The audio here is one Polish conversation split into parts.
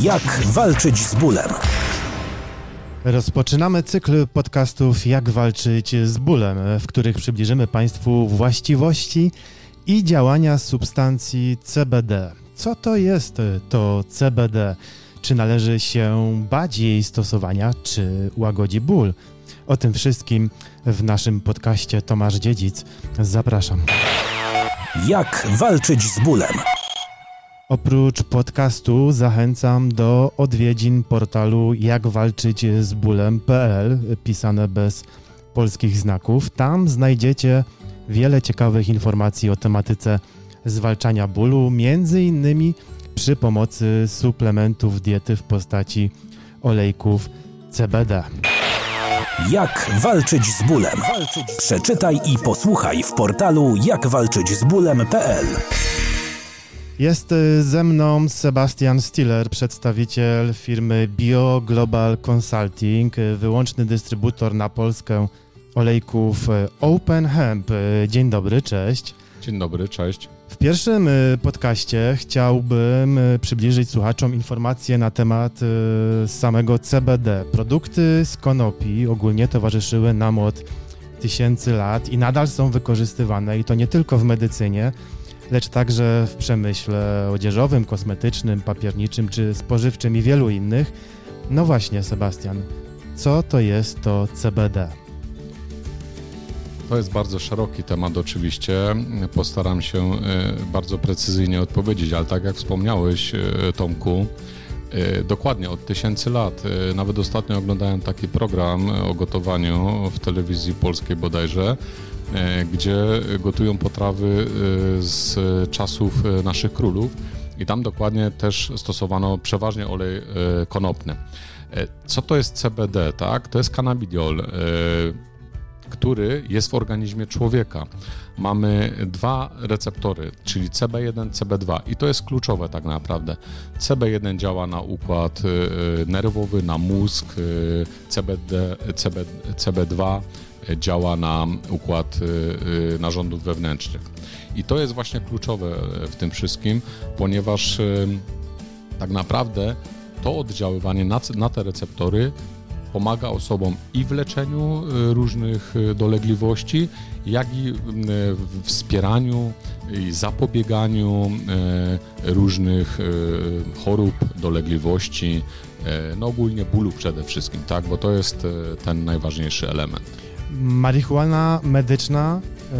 Jak walczyć z bólem? Rozpoczynamy cykl podcastów Jak walczyć z bólem, w których przybliżymy Państwu właściwości i działania substancji CBD. Co to jest to CBD? Czy należy się bać jej stosowania, czy łagodzi ból? O tym wszystkim w naszym podcaście Tomasz Dziedzic. Zapraszam. Jak walczyć z bólem? Oprócz podcastu zachęcam do odwiedzin portalu jakwalczyćzbólem.pl pisane bez polskich znaków. Tam znajdziecie wiele ciekawych informacji o tematyce zwalczania bólu, między innymi przy pomocy suplementów diety w postaci olejków CBD. Jak walczyć z bólem? Przeczytaj i posłuchaj w portalu jakwalczyćzbólem.pl. Jest y, ze mną Sebastian Stiller, przedstawiciel firmy Bio Global Consulting, y, wyłączny dystrybutor na Polskę olejków y, Open Hemp. Dzień dobry, cześć. Dzień dobry, cześć. W pierwszym podcaście chciałbym przybliżyć słuchaczom informacje na temat samego CBD. Produkty z konopi ogólnie towarzyszyły nam od tysięcy lat i nadal są wykorzystywane i to nie tylko w medycynie, lecz także w przemyśle odzieżowym, kosmetycznym, papierniczym czy spożywczym i wielu innych. No właśnie, Sebastian, co to jest to CBD? To jest bardzo szeroki temat, oczywiście. Postaram się e, bardzo precyzyjnie odpowiedzieć, ale tak jak wspomniałeś, e, Tomku, e, dokładnie od tysięcy lat. Nawet ostatnio oglądałem taki program o gotowaniu w telewizji polskiej bodajże gdzie gotują potrawy e, z czasów e, naszych królów i tam dokładnie też stosowano przeważnie olej konopny. Co to jest CBD, tak? To jest cannabidiol, który jest w organizmie człowieka. Mamy dwa receptory, czyli CB1, CB2 i to jest kluczowe tak naprawdę. CB1 działa na układ nerwowy, na mózg, CBD, CB, CB2 działa na układ y, y, narządów wewnętrznych. I to jest właśnie kluczowe w tym wszystkim, ponieważ y, tak naprawdę to oddziaływanie na, te receptory pomaga osobom i w leczeniu różnych dolegliwości, jak i w wspieraniu i zapobieganiu różnych chorób, dolegliwości, no ogólnie bólu przede wszystkim, tak, bo to jest ten najważniejszy element marihuana medyczna e,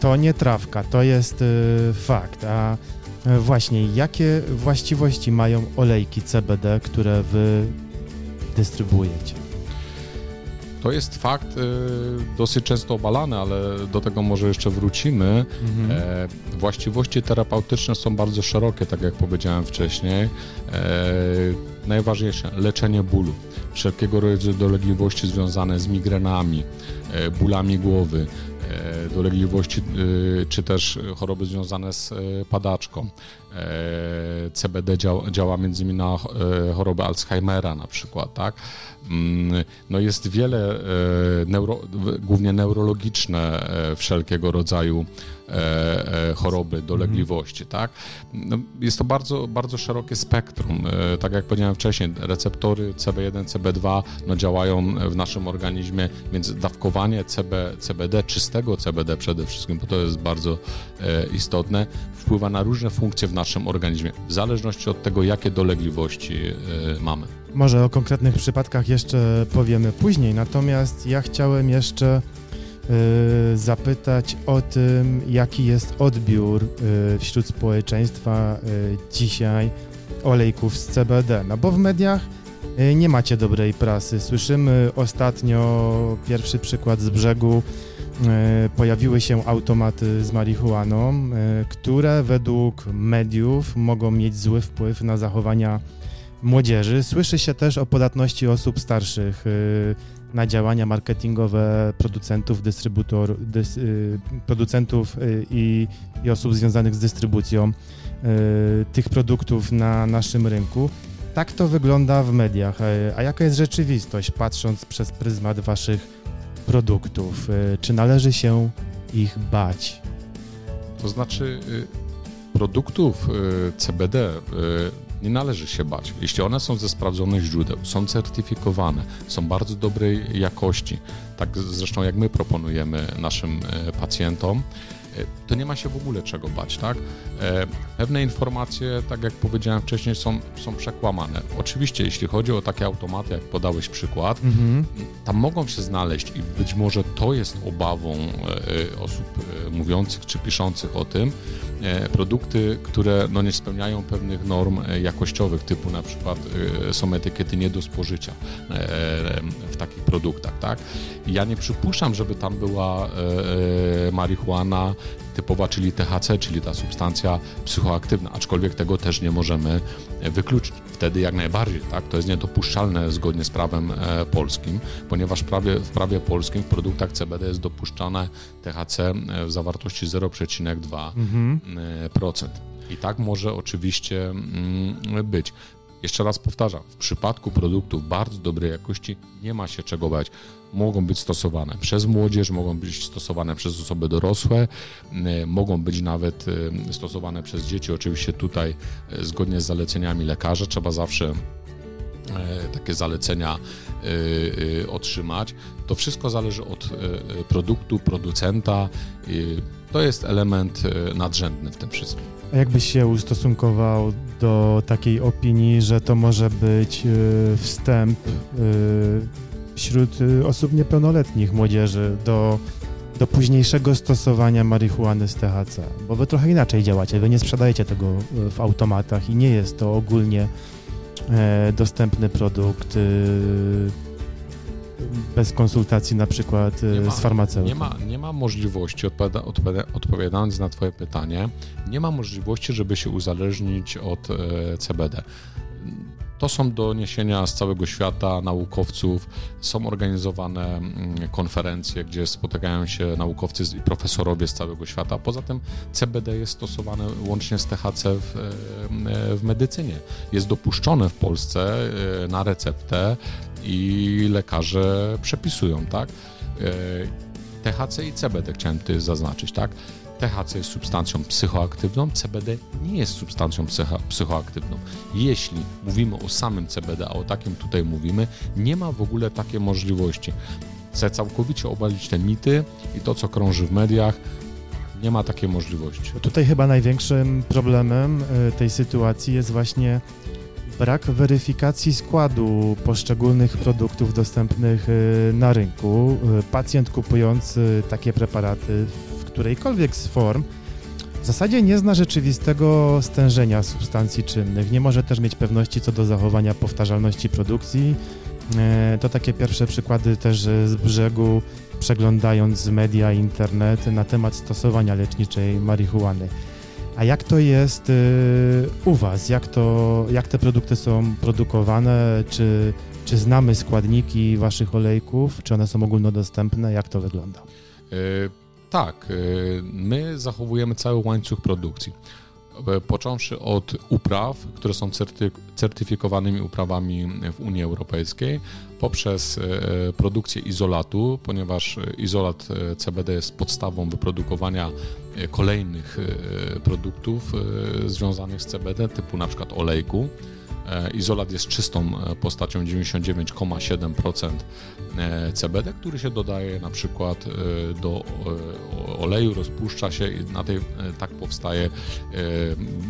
to nie trawka, to jest e, fakt. A e, właśnie, jakie właściwości mają olejki CBD, które wy dystrybuujecie? To jest fakt dosyć często obalany, ale do tego może jeszcze wrócimy. Mhm. właściwości terapeutyczne są bardzo szerokie, tak jak powiedziałem wcześniej. Najważniejsze leczenie bólu wszelkiego rodzaju dolegliwości związane z migrenami, e, bólami głowy, e, dolegliwości e, czy też choroby związane z padaczką. CBD działa, działa między innymi na chorobę Alzheimera na przykład, tak? Mm, no jest wiele, neuro, głównie neurologiczne wszelkiego rodzaju E, e, choroby, dolegliwości, tak? No, jest to bardzo, bardzo szerokie spektrum. E, tak jak powiedziałem wcześniej, receptory CB1, CB2 no, działają w naszym organizmie, więc dawkowanie CB, CBD, czystego CBD przede wszystkim, bo to jest bardzo istotne, wpływa na różne funkcje w naszym organizmie, w zależności od tego, jakie dolegliwości mamy. Może o konkretnych przypadkach jeszcze powiemy później, natomiast ja chciałem jeszcze Y, zapytać o tym, jaki jest odbiór y, wśród społeczeństwa y, dzisiaj olejków z CBD. No bo w mediach nie macie dobrej prasy. Słyszymy ostatnio pierwszy przykład z brzegu. Pojawiły się automaty z marihuaną, które według mediów mogą mieć zły wpływ na zachowania młodzieży. Słyszy się też o podatności osób starszych na działania marketingowe producentów, dystrybutor, dys, producentów i, i, osób związanych z dystrybucją tych produktów na naszym rynku. Tak to wygląda w mediach. A jaka jest rzeczywistość, patrząc przez pryzmat waszych produktów? Czy należy się ich bać? To znaczy, produktów CBD nie należy się bać. Jeśli one są ze sprawdzonych źródeł, są certyfikowane, są bardzo dobrej jakości, tak zresztą jak my proponujemy naszym pacjentom, E, to nie ma się w ogóle czego bać, tak? E, pewne informacje, tak jak powiedziałem wcześniej, są, są przekłamane. Oczywiście, jeśli chodzi o takie automaty, jak podałeś przykład, mhm. tam mogą się znaleźć i być może to jest obawą e, osób mówiących czy piszących o tym, produkty, które no, nie spełniają pewnych norm jakościowych, typu na przykład są etykiety nie do spożycia w takich produktach, tak? Ja nie przypuszczam, żeby tam była marihuana typowa, czyli THC, czyli ta substancja psychoaktywna, aczkolwiek tego też nie możemy wykluczyć. Wtedy jak najbardziej, tak? To jest niedopuszczalne zgodnie z prawem e, polskim, ponieważ w prawie, w prawie polskim w produktach CBD jest dopuszczane THC e, w zawartości 0,2%. Mhm. I tak może oczywiście mm, być. Jeszcze raz powtarzam, w przypadku produktów bardzo dobrej jakości nie ma się czego bać. Mogą być stosowane przez młodzież, mogą być stosowane przez osoby dorosłe, y, mogą być nawet y, stosowane przez dzieci. Oczywiście tutaj y, zgodnie z zaleceniami lekarza trzeba zawsze takie zalecenia otrzymać. To wszystko zależy od produktu, producenta. To jest element nadrzędny w tym wszystkim. Jakbyś się ustosunkował do takiej opinii, że to może być y, wstęp y, wśród y, osób niepełnoletnich, młodzieży do, do późniejszego stosowania marihuany z THC? Bo wy trochę inaczej działacie, wy nie sprzedajecie tego w automatach i nie jest to ogólnie e, dostępny produkt bez konsultacji na przykład ma, z farmaceutą. Nie ma, nie ma możliwości, odpowiada, odpowiada, odpowiadając na Twoje pytanie, nie ma możliwości, żeby się uzależnić od e, CBD. To są doniesienia z całego świata naukowców, są organizowane mm, konferencje, gdzie spotykają się naukowcy i profesorowie z całego świata. Poza tym CBD jest stosowane łącznie z THC w, e, w medycynie. Jest dopuszczone w Polsce e, na receptę i lekarze przepisują, tak? E, THC i CBD chciałem tutaj zaznaczyć, tak? THC jest substancją psychoaktywną, CBD nie jest substancją psychoaktywną. Jeśli mówimy o samym CBD, a o takim tutaj mówimy, nie ma w ogóle takiej możliwości. Chcę całkowicie obalić te mity i to, co krąży w mediach, nie ma takiej możliwości. Tutaj chyba największym problemem e, tej sytuacji jest właśnie brak weryfikacji składu poszczególnych produktów dostępnych y, na rynku. Y, pacjent kupujący takie preparaty w którejkolwiek z form w zasadzie nie zna rzeczywistego stężenia substancji czynnych, nie może też mieć pewności co do zachowania powtarzalności produkcji. Y, to takie pierwsze przykłady też z brzegu, przeglądając media, internet na temat stosowania leczniczej marihuany. A jak to jest y, u Was? Jak, to, jak te produkty są produkowane? Czy, czy znamy składniki Waszych olejków? Czy one są ogólnodostępne? Jak to wygląda? E, tak, e, my zachowujemy cały łańcuch produkcji. E, począwszy od upraw, które są certy, certyfikowanymi uprawami w Unii Europejskiej, poprzez produkcję izolatu, ponieważ izolat CBD jest podstawą wyprodukowania kolejnych produktów związanych z CBD, typu na przykład olejku. E, izolat jest czystą e, postacią 99,7% e, CBD, który się dodaje na przykład do oleju, rozpuszcza się i na tej, tak powstaje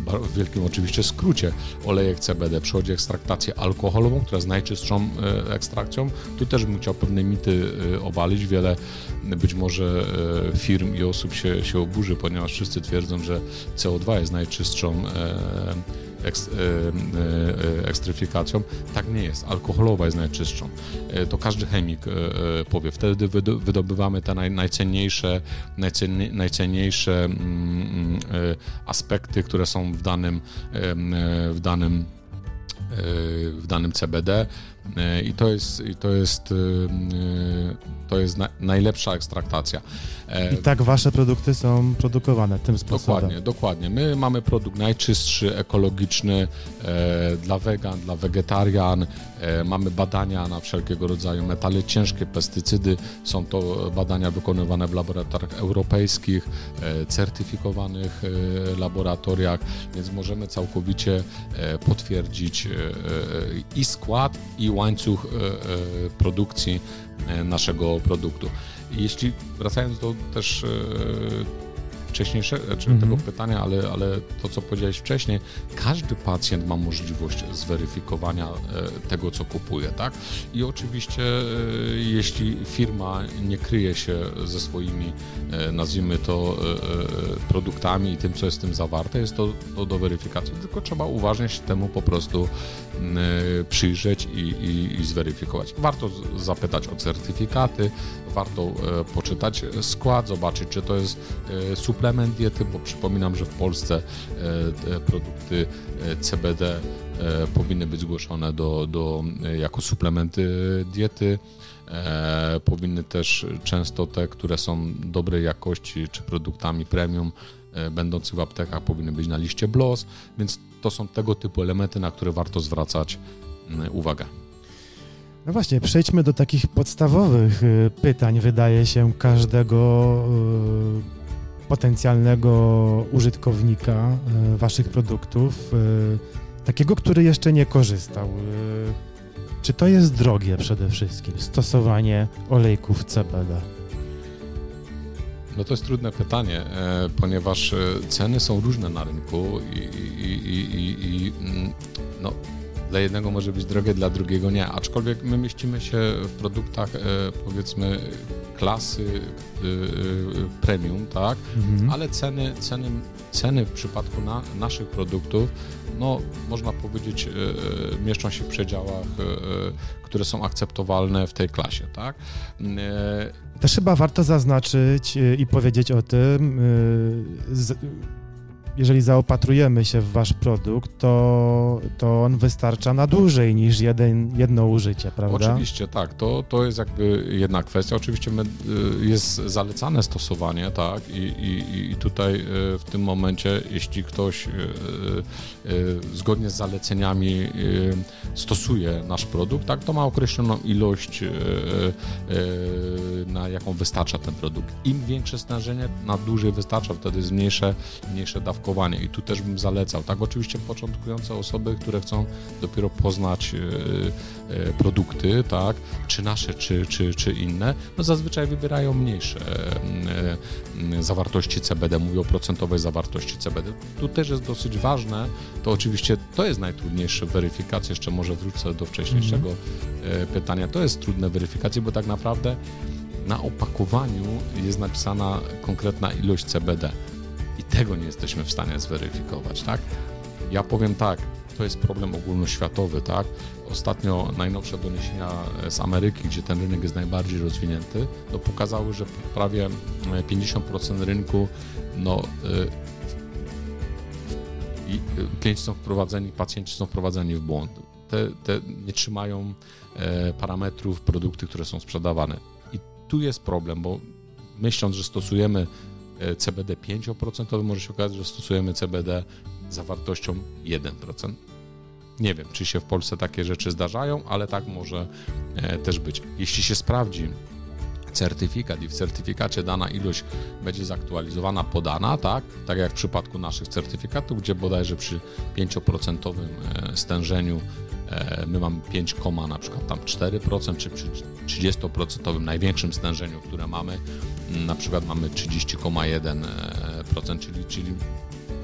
w wielkim oczywiście skrócie olejek CBD. Przychodzi ekstraktację alkoholową, która jest najczystszą ekstrakcją. Tu też bym chciał pewne mity obalić. Wiele być może firm i osób się, się oburzy, ponieważ wszyscy twierdzą, że CO2 jest najczystszą eks, e, e, ekstryfikacją. Tak nie jest. Alkoholowa jest najczystszą. E, to każdy chemik powie. Wtedy wydobywamy te naj, najcenniejsze, najcennie, najcenniejsze mm, mm, aspekty, które są w danym, w danym w danym CBD. E, I to jest, i to jest, e, to jest na, najlepsza ekstraktacja. I tak wasze produkty są produkowane tym sposobem. Dokładnie, dokładnie. My mamy produkt najczystszy, ekologiczny e, dla wegan, dla wegetarian. E, mamy badania na wszelkiego rodzaju metale ciężkie, pestycydy. Są to badania wykonywane w laboratoriach europejskich, e, certyfikowanych e, laboratoriach, więc możemy całkowicie e, potwierdzić e, i skład, i łańcuch produkcji naszego produktu. Jeśli wracając do też wcześniejszego, czy mm -hmm. tego pytania, ale, ale to, co powiedziałeś wcześniej, każdy pacjent ma możliwość zweryfikowania e, tego, co kupuje, tak? I oczywiście, e, jeśli firma nie kryje się ze swoimi, e, nazwijmy to, produktami i tym, co jest w tym zawarte, jest to, to do weryfikacji, tylko trzeba uważnie się temu po prostu przyjrzeć i, i, i zweryfikować. Warto zapytać o certyfikaty, warto poczytać skład, zobaczyć, czy to jest suplement suplement diety, bo przypominam, że w Polsce e, produkty e, CBD e, powinny być zgłoszone do, do, jako suplementy diety. E, powinny też często te, które są dobrej jakości, czy produktami premium, e, będących w aptekach, powinny być na liście BLOS, więc to są tego typu elementy, na które warto zwracać uwagę. No właśnie, przejdźmy do takich podstawowych pytań, wydaje się, każdego potencjalnego użytkownika e, waszych produktów, e, takiego, który jeszcze nie korzystał. E, czy to jest drogie przede wszystkim, stosowanie olejków CBD? No to jest trudne pytanie, ponieważ ceny są różne na rynku i, i, i, i mm, no, dla jednego może być drogie, dla drugiego nie. Aczkolwiek my mieścimy się w produktach, powiedzmy, klasy y, y, premium, tak? Mhm. Ale ceny, ceny, ceny w przypadku na, naszych produktów, no można powiedzieć, mieszczą się w przedziałach, które są akceptowalne w tej klasie, tak? Też chyba warto zaznaczyć i powiedzieć o tym, jeżeli zaopatrujemy się w wasz produkt, to, to on wystarcza na dłużej niż jeden, jedno użycie, prawda? Oczywiście, tak. To, to jest jakby jedna kwestia. Oczywiście y, jest zalecane stosowanie, tak, i, i, i tutaj y, w tym momencie, jeśli ktoś y, zgodnie z zaleceniami stosuje nasz produkt, tak, to ma określoną ilość, na jaką wystarcza ten produkt. Im większe stężenie, na dłużej wystarcza, wtedy jest mniejsze, mniejsze dawki dawkowanie i tu też bym zalecał. Tak, oczywiście początkujące osoby, które chcą dopiero poznać e, e, produkty, tak, czy nasze, czy, czy, czy inne, no zazwyczaj wybierają mniejsze e, zawartości CBD, mówię o procentowej zawartości CBD. Tu też jest dosyć ważne, to oczywiście to jest najtrudniejsze weryfikacja, jeszcze może wrócę do wcześniejszego mhm. pytania, to jest trudne weryfikacje, bo tak naprawdę na opakowaniu jest napisana konkretna ilość CBD i tego nie jesteśmy w stanie zweryfikować, tak? Ja powiem tak, to jest problem ogólnoświatowy, tak? Ostatnio najnowsze doniesienia z Ameryki, gdzie ten rynek jest najbardziej rozwinięty, no pokazały, że prawie 50% rynku no, y, y, klienci są wprowadzeni, pacjenci są wprowadzeni w błąd. Te, te nie trzymają e, parametrów produkty, które są sprzedawane. I tu jest problem, bo myśląc, że stosujemy E, CBD 5%, może się okazać, że stosujemy CBD zawartością 1%. Nie wiem, czy się w Polsce takie rzeczy zdarzają, ale tak może e, też być. Jeśli się sprawdzi certyfikat i w certyfikacie dana ilość będzie zaktualizowana, podana, tak, tak jak w przypadku naszych certyfikatów, gdzie bodajże przy 5% e, stężeniu my mamy 5, na przykład tam 4%, czy przy 30% największym stężeniu, które mamy, na przykład mamy 30,1%, czyli, czyli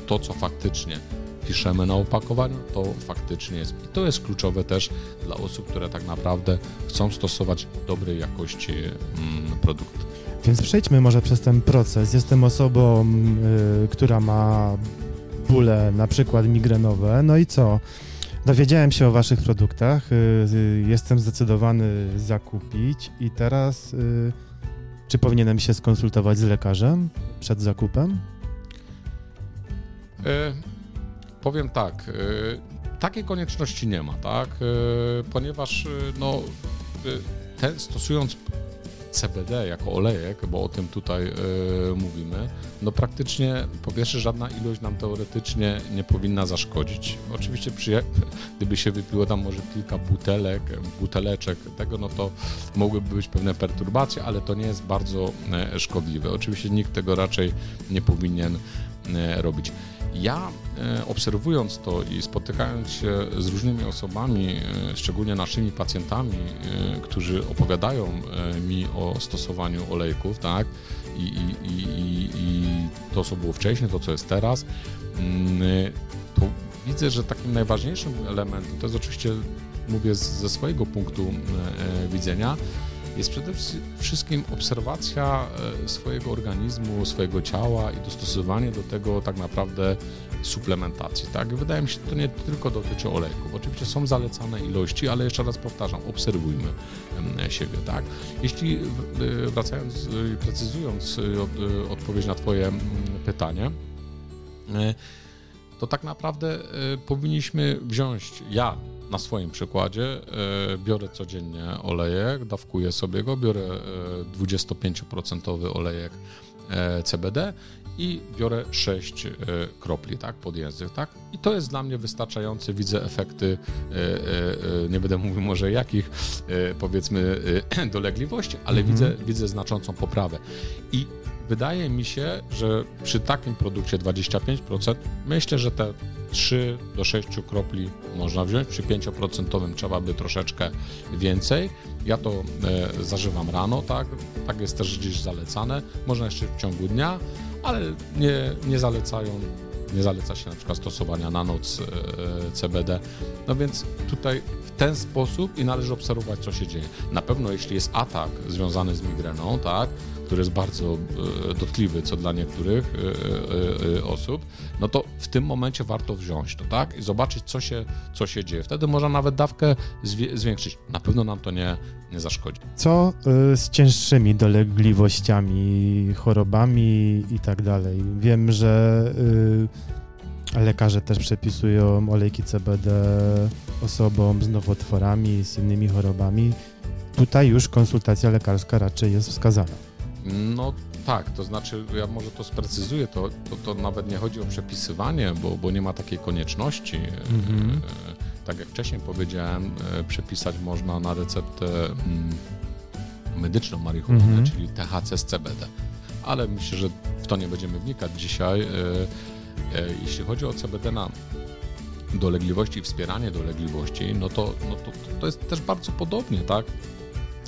to, co faktycznie piszemy na opakowaniu, to faktycznie jest. I to jest kluczowe też dla osób, które tak naprawdę chcą stosować dobrej jakości mm, produkt. Więc przejdźmy może przez ten proces. Jestem osobą, y, która ma bóle na przykład migrenowe, no i co? Dowiedziałem się o Waszych produktach, y, jestem zdecydowany zakupić i teraz y, czy powinienem się skonsultować z lekarzem przed zakupem? E, powiem tak. E, takiej konieczności nie ma, tak? Ponieważ no, ten, stosując CBD jako olejek, bo o tym tutaj y, mówimy, no praktycznie po pierwsze żadna ilość nam teoretycznie nie powinna zaszkodzić. Oczywiście przy, gdyby się wypiło tam może kilka butelek, buteleczek tego, no to mogłyby być pewne perturbacje, ale to nie jest bardzo e, szkodliwe. Oczywiście nikt tego raczej nie powinien e, robić. Ja e, obserwując to i spotykając się z różnymi osobami, e, szczególnie naszymi pacjentami, e, którzy opowiadają mi o stosowaniu olejków, tak, i, i, i, i to, co było wcześniej, to, co jest teraz, mm, to widzę, że takim najważniejszym elementem, to jest oczywiście, mówię ze swojego punktu widzenia, jest przede wszystkim obserwacja e, swojego organizmu, swojego ciała i dostosowanie do tego tak naprawdę suplementacji. Tak? Wydaje mi się, że to nie tylko dotyczy olejków. Oczywiście są zalecane ilości, ale jeszcze raz powtarzam, obserwujmy siebie. Tak? Jeśli e, wracając i precyzując e, odpowiedź na Twoje pytanie, to tak naprawdę powinniśmy wziąć, ja na swoim przykładzie e, biorę codziennie olejek, dawkuję sobie go, biorę 25% e, olejek e, CBD i biorę 6 kropli tak, pod język. Tak? I to jest dla mnie wystarczające. Widzę efekty, nie będę mówił może jakich, powiedzmy, dolegliwości, ale mhm. widzę, widzę znaczącą poprawę. I wydaje mi się, że przy takim produkcie 25%, myślę, że te 3 do 6 kropli można wziąć, przy 5% trzeba by troszeczkę więcej. Ja to e, zażywam rano, tak, tak jest też gdzieś zalecane, można jeszcze w ciągu dnia, ale nie, nie zalecają nie zaleca się na przykład stosowania na noc e, CBD. No więc tutaj w ten sposób i należy obserwować, co się dzieje. Na pewno jeśli jest atak związany z migreną, tak, który jest bardzo e, dotkliwy, co dla niektórych e, e, osób, no to w tym momencie warto wziąć to, tak? I zobaczyć, co się, co się dzieje. Wtedy można nawet dawkę zwiększyć. Na pewno nam to nie, nie zaszkodzi. Co z cięższymi dolegliwościami, chorobami i tak dalej? Wiem, że lekarze też przepisują olejki CBD osobom z nowotworami, z innymi chorobami. Tutaj już konsultacja lekarska raczej jest wskazana. No tak, to znaczy, ja może to sprecyzuję, to, to, to nawet nie chodzi o przepisywanie, bo, bo nie ma takiej konieczności. Mhm. E, tak jak wcześniej powiedziałem, e, przepisać można na receptę mm, medyczną marihuanę, mhm. czyli THC z CBD. Ale myślę, że w to nie będziemy wnikać dzisiaj. E, jeśli chodzi o CBD na dolegliwości i wspieranie dolegliwości, no to, no to, to jest też bardzo podobnie, tak?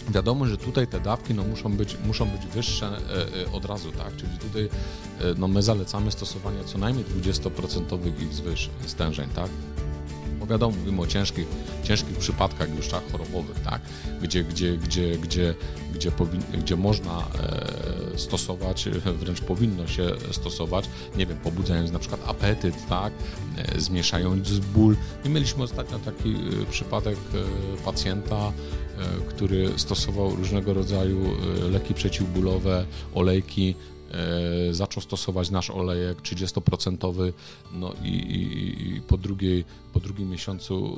Wiadomo, że tutaj te dawki no, muszą, być, muszą być wyższe e, e, od razu, tak? Czyli tutaj e, no, my zalecamy stosowanie co najmniej 20% i wzwyż stężeń, tak? Bo wiadomo, mówimy o ciężkich, ciężkich przypadkach już tak, chorobowych, tak? Gdzie, gdzie, gdzie, gdzie, gdzie, gdzie można e, stosować, wręcz powinno się stosować, nie wiem, pobudzając na przykład apetyt, tak? E, zmniejszając ból. I mieliśmy ostatnio taki e, przypadek e, pacjenta, E, który stosował różnego rodzaju leki przeciwbólowe, olejki, zaczął stosować nasz olejek 30%, no i, i, i po, drugiej, po drugim miesiącu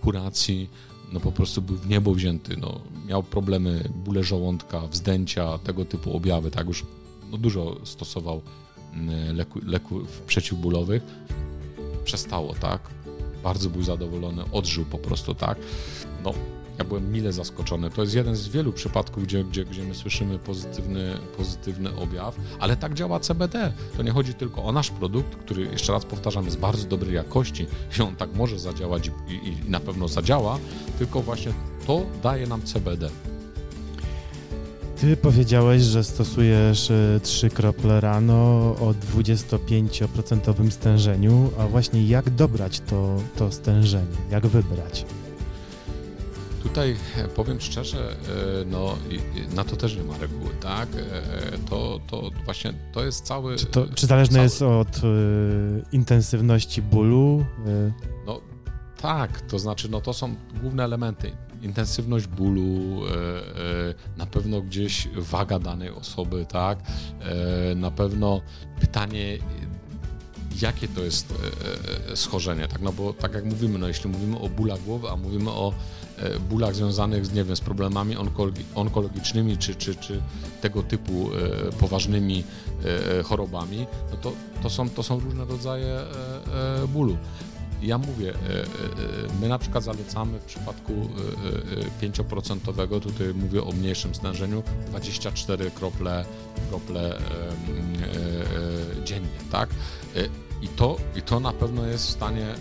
kuracji no po prostu był w niebo wzięty, no, miał problemy, bóle żołądka, wzdęcia, tego typu objawy, tak? Już no, dużo stosował leku, leków przeciwbólowych, przestało, tak, bardzo był zadowolony, odżył po prostu, tak, no ja byłem mile zaskoczony. To jest jeden z wielu przypadków, gdzie, gdzie, gdzie my słyszymy pozytywny, pozytywny objaw, ale tak działa CBD. To nie chodzi tylko o nasz produkt, który, jeszcze raz powtarzam, jest bardzo dobrej jakości i on tak może zadziałać i, i, i na pewno zadziała, tylko właśnie to daje nam CBD. Ty powiedziałeś, że stosujesz e, trzy krople rano o 25% stężeniu, a właśnie jak dobrać to, to stężenie? Jak wybrać? Tutaj e, powiem szczerze, e, no na to też nie ma reguły, tak? E, to, to właśnie to jest cały. Czy, to, czy zależne cały... jest od y, intensywności bólu? Y... No tak, to znaczy, no to są główne elementy. Intensywność bólu, na pewno gdzieś waga danej osoby, tak? Na pewno pytanie, jakie to jest schorzenie, tak? No bo tak jak mówimy, no jeśli mówimy o bólach głowy, a mówimy o bólach związanych z, nie wiem, z problemami onkologi onkologicznymi czy, czy, czy tego typu poważnymi chorobami, no to, to, są, to są różne rodzaje bólu. Ja mówię, my na przykład zalecamy w przypadku 5%, tutaj mówię o mniejszym stężeniu, 24 krople, krople dziennie, tak? I to, I to na pewno jest w stanie e, e,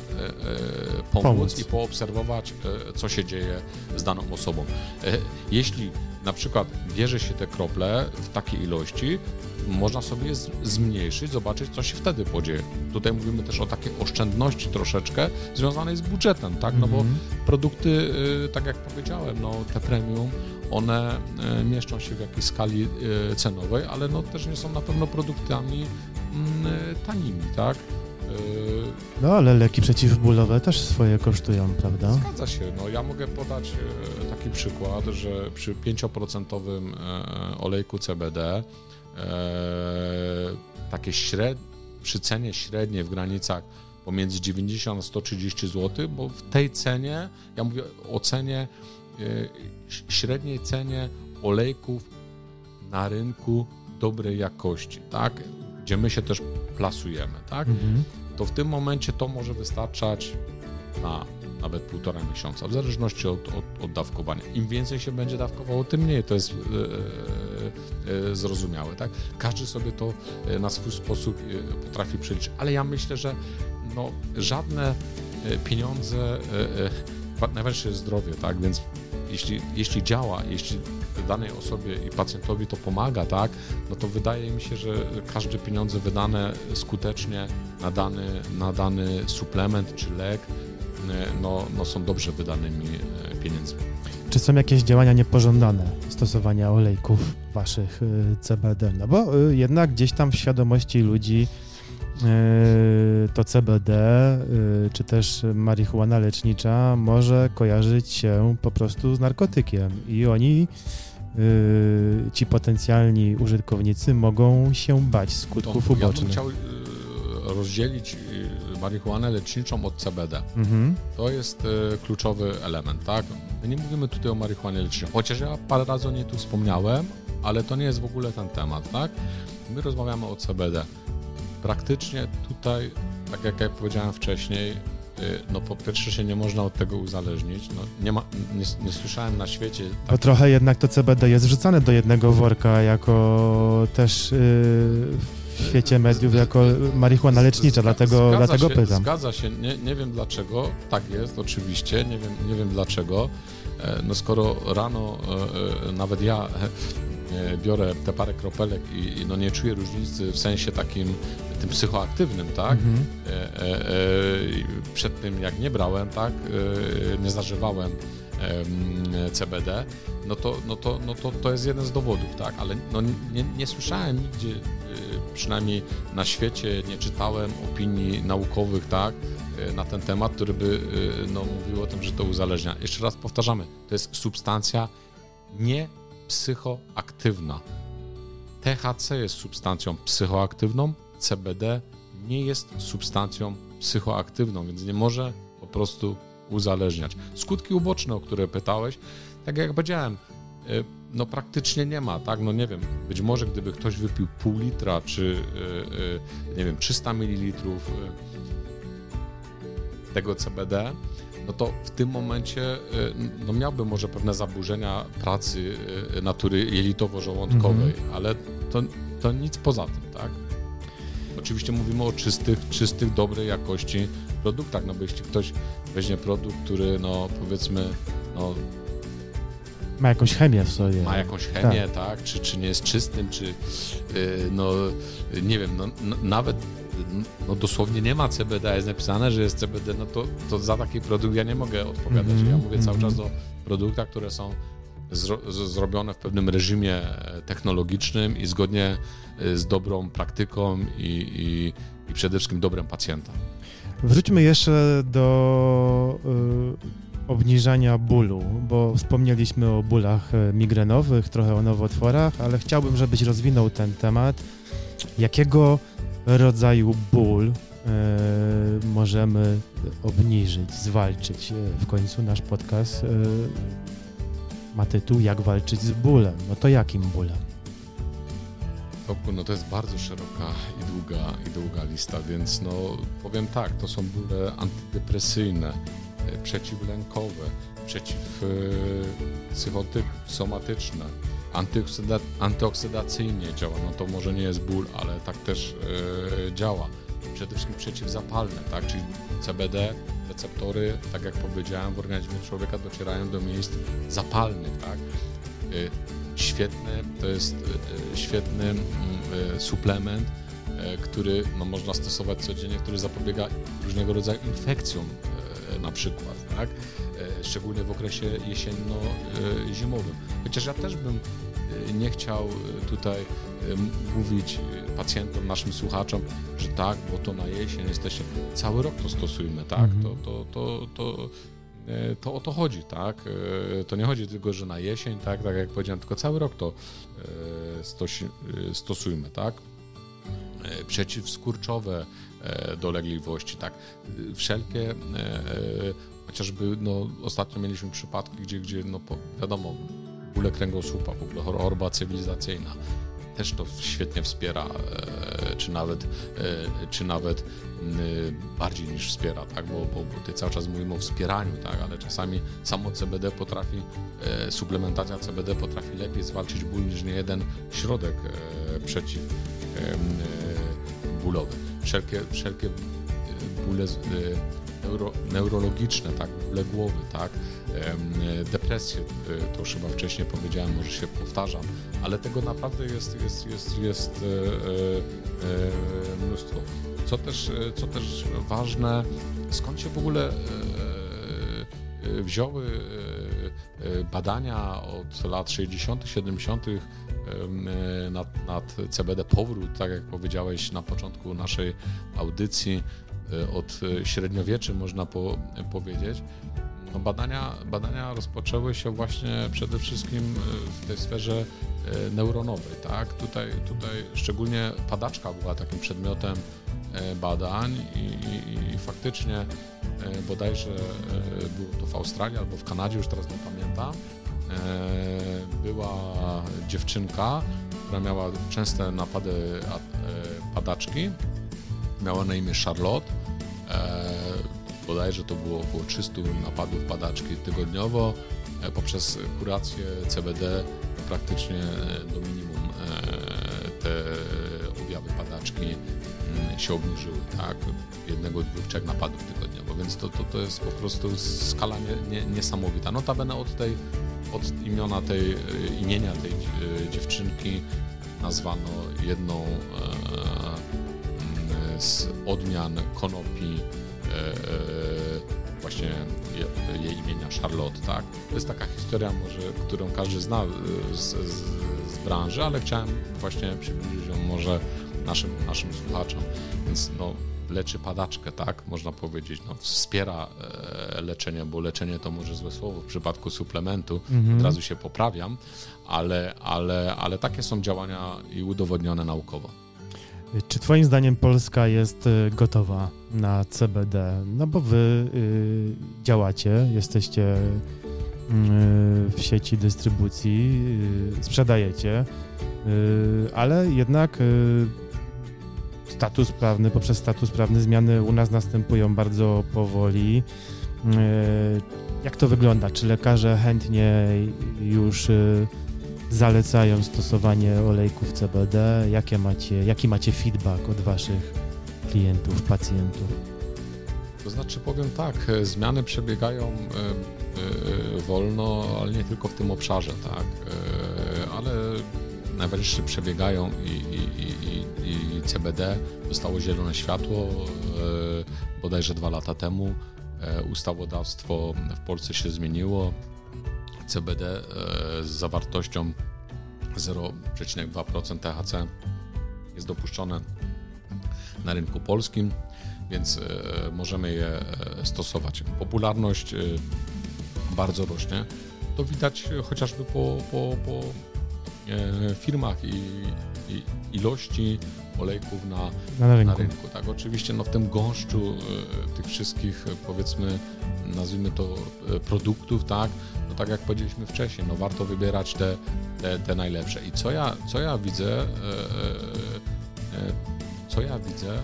pomóc, pomóc, i poobserwować, e, co się dzieje z daną osobą. E, jeśli na przykład bierze się te krople w takiej ilości, można sobie zmniejszyć, zobaczyć, co się wtedy podzieje. Tutaj mówimy też o takiej oszczędności troszeczkę związanej z budżetem, tak? No bo mhm. produkty, e, tak jak powiedziałem, no te premium, one e, mieszczą się w jakiejś skali cenowej, ale no też nie są na pewno produktami tanimi, tak? No ale leki przeciwbólowe też swoje kosztują, prawda? Zgadza się. No, ja mogę podać e, taki przykład, że przy 5% e, olejku CBD e, takie śred... przy cenie średniej w granicach pomiędzy 90 a 130 zł, bo w tej cenie, ja mówię o cenie, średniej cenie olejków na rynku dobrej jakości, tak? Gdzie my się też plasujemy, tak? Mhm. To w tym momencie to może wystarczać na nawet półtora miesiąca, w zależności od, od, od dawkowania. Im więcej się będzie dawkowało, tym mniej to jest e, e zrozumiałe, tak? Każdy sobie to na swój sposób potrafi przeliczyć, ale ja myślę, że no, żadne pieniądze, najważniejsze jest zdrowie, tak? Więc jeśli, jeśli działa, jeśli danej osobie i pacjentowi to pomaga, tak, no to wydaje mi się, że każde pieniądze wydane skutecznie na dany, na dany suplement czy lek e, no, no są dobrze wydanymi e, pieniędzmi. Czy są jakieś działania niepożądane stosowania olejków waszych e, CBD? No bo jednak gdzieś tam w świadomości ludzi to CBD czy też marihuana lecznicza może kojarzyć się po prostu z narkotykiem i oni ci potencjalni użytkownicy mogą się bać skutków to, ubocznych. Ja bym chciał y, rozdzielić y, marihuanę leczniczą od CBD. Mhm. To jest kluczowy element, tak? My nie mówimy tutaj o marihuanie leczniczej, chociaż ja parę razy o niej tu wspomniałem, ale to nie jest w ogóle ten temat, tak? My rozmawiamy o CBD. Praktycznie tutaj, tak jak ja powiedziałem wcześniej, no po pierwsze się nie można od tego uzależnić. No, nie, ma, nie, nie słyszałem na świecie... Tak... Bo trochę jednak to CBD jest wrzucane do jednego worka jako też yy, w świecie mediów jako marihuana lecznicza, dlatego, dlatego się, pytam. Zgadza się, nie, nie wiem dlaczego, tak jest oczywiście, nie wiem, nie wiem dlaczego. E, no skoro rano e, e, nawet ja biorę te parę kropelek i no nie czuję różnicy w sensie takim tym psychoaktywnym, tak? Mhm. E, e, e, przed tym jak nie brałem, tak? E, nie zażywałem CBD, no to, no to, no to, to jest jeden z dowodów, tak? Ale no nie, nie słyszałem nigdzie, e, przynajmniej na świecie, nie czytałem opinii naukowych, tak? E, na ten temat, który by no, mówił o tym, że to uzależnia. Jeszcze raz powtarzamy, to jest substancja nie psychoaktywna. THC jest substancją psychoaktywną, CBD nie jest substancją psychoaktywną, więc nie może po prostu uzależniać. Skutki uboczne, o które pytałeś, tak jak powiedziałem, y, no praktycznie nie ma, tak? No nie wiem, być może gdyby ktoś wypił pół litra, czy y, y, nie wiem, 300 ml tego CBD, no to w tym momencie no miałby może pewne zaburzenia pracy natury jelitowo-żołądkowej, mhm. ale to, to nic poza tym, tak? Oczywiście mówimy o czystych, czystych, dobrej jakości produktach, no bo jeśli ktoś weźmie produkt, który no powiedzmy no, ma jakąś chemię w sobie. Ma jakąś chemię, tak, tak? Czy, czy nie jest czystym, czy yy, no nie wiem, no, nawet no dosłownie nie ma CBD, jest napisane, że jest CBD, no to, to za taki produkt ja nie mogę odpowiadać. Mm -hmm, ja mówię mm -hmm. cały mhm. czas o produktach, które są zro, zrobione w pewnym reżimie e, technologicznym i zgodnie e, z dobrą praktyką i, i, i przede wszystkim dobrem pacjenta. Wróćmy jeszcze do y, obniżania bólu, bo wspomnieliśmy o bólach migrenowych, trochę o nowotworach, ale chciałbym, żebyś rozwinął ten temat. Jakiego rodzaju ból możemy obniżyć, zwalczyć. W końcu nasz podcast ma tytuł Jak walczyć z bólem. No to jakim bólem? No to jest bardzo szeroka i długa, i długa lista, więc no powiem tak, to są bóle antydepresyjne, e, przeciwlękowe, przeciwpsychosomatyczne, antyoksyda, antyoksydacyjnie działa. No to może nie jest ból, ale tak też yy, działa. Przede wszystkim przeciwzapalne, tak? Czyli CBD, receptory, tak jak powiedziałem, w organizmie człowieka docierają do miejsc zapalnych, tak? Yy, świetne, to jest yy, świetny mm, suplement, który no, można stosować codziennie, który zapobiega różnego rodzaju infekcjom na przykład, tak? szczególnie w okresie jesienno-zimowym. Chociaż ja też bym nie chciał e, tutaj e, mówić pacjentom, naszym słuchaczom, że tak, bo to na jesień jesteście, cały rok to stosujmy, tak? Mhm. To, to, to, to, to o to chodzi, tak? To nie chodzi tylko, że na jesień, tak, tak jak powiedziałem, tylko cały rok to stosujmy, tak? Przeciwskurczowe dolegliwości, tak? Wszelkie Chociażby no, ostatnio mieliśmy przypadki, gdzie, gdzie no, wiadomo, bóle kręgosłupa, w ogóle choroba cywilizacyjna też to świetnie wspiera, e, czy nawet, e, czy nawet bardziej niż wspiera, tak? bo, bo, bo cały czas mówimy o wspieraniu, tak? ale czasami samo CBD potrafi, e, suplementacja CBD potrafi lepiej zwalczyć ból niż nie jeden środek przeciwbólowy. Wszelkie, wszelkie bóle neuro, neurologiczne, tak, bóle głowy, tak, depresje, y, to już chyba wcześniej powiedziałem, może się powtarzam, ale tego naprawdę jest, jest, jest, jest e, e, e, mnóstwo. Co też, co też ważne, skąd się w ogóle wzięły badania od lat 60., 70. Nad, nad CBD, powrót, tak jak powiedziałeś na początku naszej audycji, E, od e, średniowieczy, można po, powiedzieć. No badania, badania rozpoczęły się właśnie przede wszystkim e, w tej sferze neuronowej. Tak? Tutaj, tutaj szczególnie padaczka była takim przedmiotem badań i, i, i faktycznie bodajże było to w Australii albo w Kanadzie, już teraz nie pamiętam, była dziewczynka, która miała częste napady padaczki, miała na imię Charlotte E, bodajże to było około 300 napadów padaczki tygodniowo. E, poprzez kurację CBD praktycznie e, do minimum te objawy padaczki mm, się obniżyły, tak? Jednego, dwóch, trzech napadów tygodniowo, więc to, to, to jest po prostu skala nie, nie, niesamowita. Notabene od tej, od imiona tej, imienia tej dziewczynki nazwano jedną z odmian konopi e, e, właśnie jej imienia Charlotte, tak? To jest taka historia może, którą każdy zna e, z, z, z branży, ale chciałem właśnie przybliżyć ją może naszym, naszym słuchaczom, więc no leczy padaczkę, tak, można powiedzieć, no, wspiera leczenie, bo leczenie to może złe słowo w przypadku suplementu, mhm. od razu się poprawiam, ale, ale, ale takie są działania i udowodnione naukowo. Czy Twoim zdaniem Polska jest y, gotowa na CBD? No bo Wy y, działacie, jesteście y, w sieci dystrybucji, y, sprzedajecie, y, ale jednak y, status prawny, poprzez status prawny zmiany u nas następują bardzo powoli. Jak to wygląda? Czy lekarze chętnie już zalecają stosowanie olejków CBD? Jakie macie, jaki macie feedback od Waszych klientów, pacjentów? To znaczy powiem tak, e, zmiany przebiegają e, e, wolno, ale nie tylko w tym obszarze, tak, ale najważniejsze przebiegają i, i, i, i CBD dostało zielone światło bodajże dwa lata temu. Ustawodawstwo w Polsce się zmieniło. CBD e, z zawartością 0,2% THC jest dopuszczone na rynku polskim, więc e, możemy je e, stosować. Popularność bardzo rośnie. To widać chociażby po, po, po firmach i, i ilości olejków na, Na na rynku. rynku. Tak, oczywiście no, w tym gąszczu tych wszystkich, powiedzmy, nazwijmy to produktów, tak, tak jak powiedzieliśmy wcześniej, no warto wybierać te, te, te najlepsze. I co ja, co ja widzę, e, e, e, co ja widzę,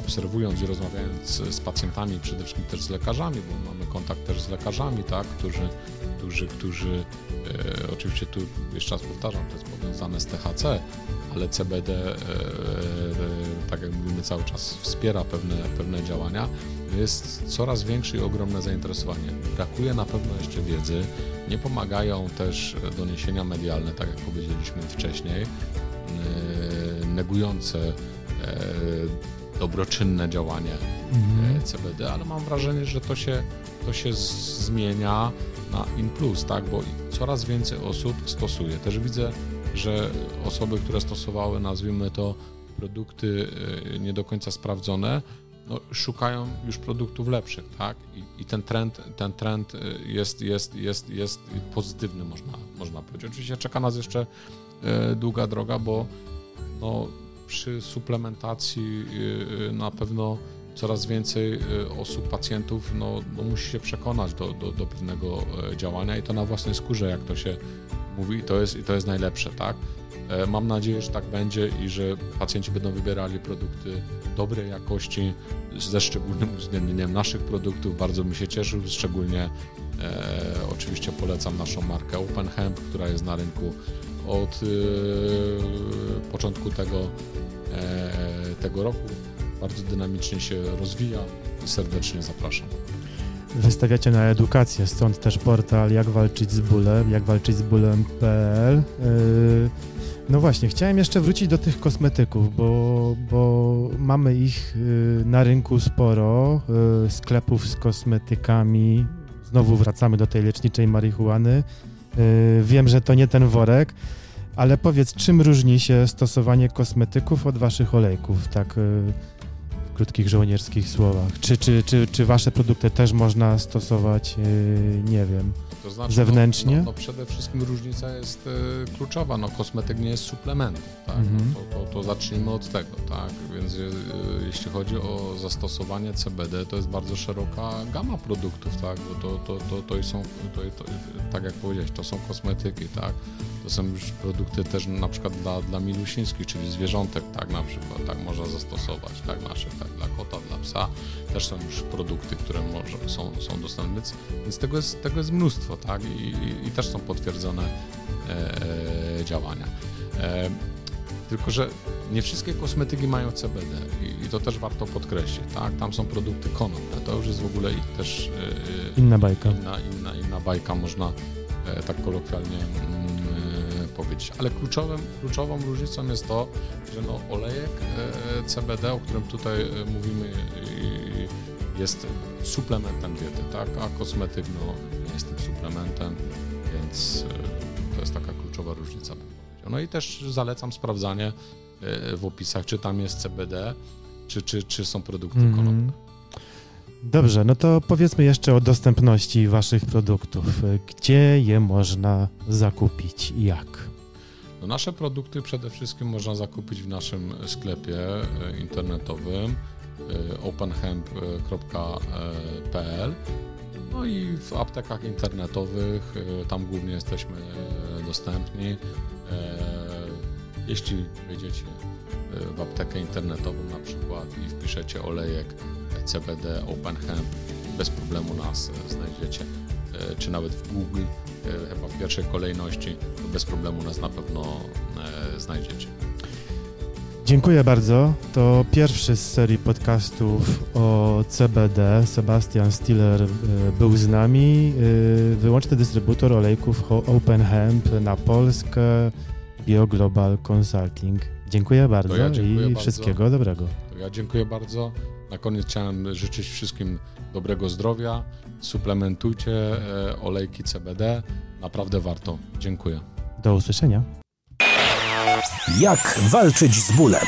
obserwując i rozmawiając z pacjentami, przede wszystkim też z lekarzami, bo mamy kontakt też z lekarzami, tak, którzy, którzy, którzy e, oczywiście tu jeszcze raz powtarzam, to jest powiązane z THC, ale CBD, e, e, tak jak mówimy cały czas, wspiera pewne, pewne działania. Jest coraz większe i ogromne zainteresowanie. Brakuje na pewno jeszcze wiedzy, nie pomagają też doniesienia medialne, tak jak powiedzieliśmy wcześniej, e, negujące e, dobroczynne działanie Mhm. e, CBD, ale mam wrażenie, że to się, to się zmienia na in plus, tak, bo coraz więcej osób stosuje. Też widzę, że osoby, które stosowały, nazwijmy to, produkty e, nie do końca sprawdzone, no, szukają już produktów lepszych, tak? I, i ten trend, ten trend e, jest, jest, jest, jest pozytywny, można, można powiedzieć. Oczywiście czeka nas jeszcze e, długa droga, bo no, przy suplementacji y, y, na pewno coraz więcej y, osób, pacjentów no, no musi się przekonać do, do, do pewnego e, działania i to na własnej skórze, jak to się mówi, i to jest, i to jest najlepsze, tak? E, Mam nadzieję, że tak będzie i że pacjenci będą wybierali produkty dobrej jakości ze szczególnym uwzględnieniem naszych produktów. Bardzo bym się cieszył, szczególnie e, oczywiście polecam naszą markę Open Hemp, która jest na rynku od e, początku tego, e, tego roku. Bardzo dynamicznie się rozwija i serdecznie zapraszam. Wystawiacie na edukację, stąd też portal jak walczyć z bólem, jak walczyć z bólem.pl. Yy, No właśnie, chciałem jeszcze wrócić do tych kosmetyków, bo, bo mamy ich yy, na rynku sporo, yy, sklepów z kosmetykami. Znowu wracamy do tej leczniczej marihuany. Wiem, że to nie ten worek, ale powiedz, czym różni się stosowanie kosmetyków od waszych olejków, tak krótkich żołnierskich słowach? Czy, czy, czy, czy wasze produkty też można stosować, yy, nie wiem, To znaczy, Zewnętrznie? No, no, no przede wszystkim różnica jest e, kluczowa. No, kosmetyk nie jest suplementem, tak? Mhm. No, to, to, to zacznijmy od tego, tak? Więc e, jeśli chodzi o zastosowanie CBD, to jest bardzo szeroka gama produktów, tak? Bo to, to, to, to są, to, to, tak jak powiedziałeś, to są kosmetyki, tak? To są już produkty też na przykład dla, dla milusińskich, czyli zwierzątek, tak? Na przykład, tak? Można zastosować, tak? Naszych, tak? Dla kota, dla psa. Też są już produkty, które może, są, są dostępne, więc, więc tego, jest, tego jest mnóstwo, tak? I, i, i też są potwierdzone e, działania. E, tylko, że nie wszystkie kosmetyki mają CBD i, i to też warto podkreślić, tak? Tam są produkty konopne, to już jest w ogóle też e, inna bajka? inna, inna, inna bajka, można e, tak kolokwialnie mm, e, powiedzieć. Ale kluczowym, kluczową różnicą jest to, że no, olejek e, CBD, o którym tutaj e, mówimy, jest suplementem diety, tak? a kosmetyk no, nie jest tym suplementem, więc e, to jest taka kluczowa różnica. bym powiedział. No i też zalecam sprawdzanie w opisach, czy tam jest CBD, czy, czy, czy są produkty Mhm. konopne. Dobrze, no to powiedzmy jeszcze o dostępności waszych produktów. Gdzie je można zakupić i jak? No nasze produkty przede wszystkim można zakupić w naszym sklepie e, internetowym e, openhemp.pl no i w aptekach internetowych, e, tam głównie jesteśmy e, dostępni. E, Jeśli wejdziecie e, w aptekę internetową na przykład i wpiszecie olejek CBD Openhemp, bez problemu nas e, znajdziecie, E, czy nawet w Google, e, chyba w pierwszej kolejności, to bez problemu nas na pewno e, znajdziecie. Dziękuję bardzo. To pierwszy z serii podcastów o CBD. Sebastian Stiller był z nami. Wyłączny dystrybutor olejków Open Hemp na Polskę BioGlobal Consulting. Dziękuję bardzo ja dziękuję i bardzo. wszystkiego dobrego. To ja dziękuję bardzo. Na koniec chciałem życzyć wszystkim dobrego zdrowia. Suplementujcie e, olejki CBD. Naprawdę warto. Dziękuję. Do usłyszenia. Jak walczyć z bólem?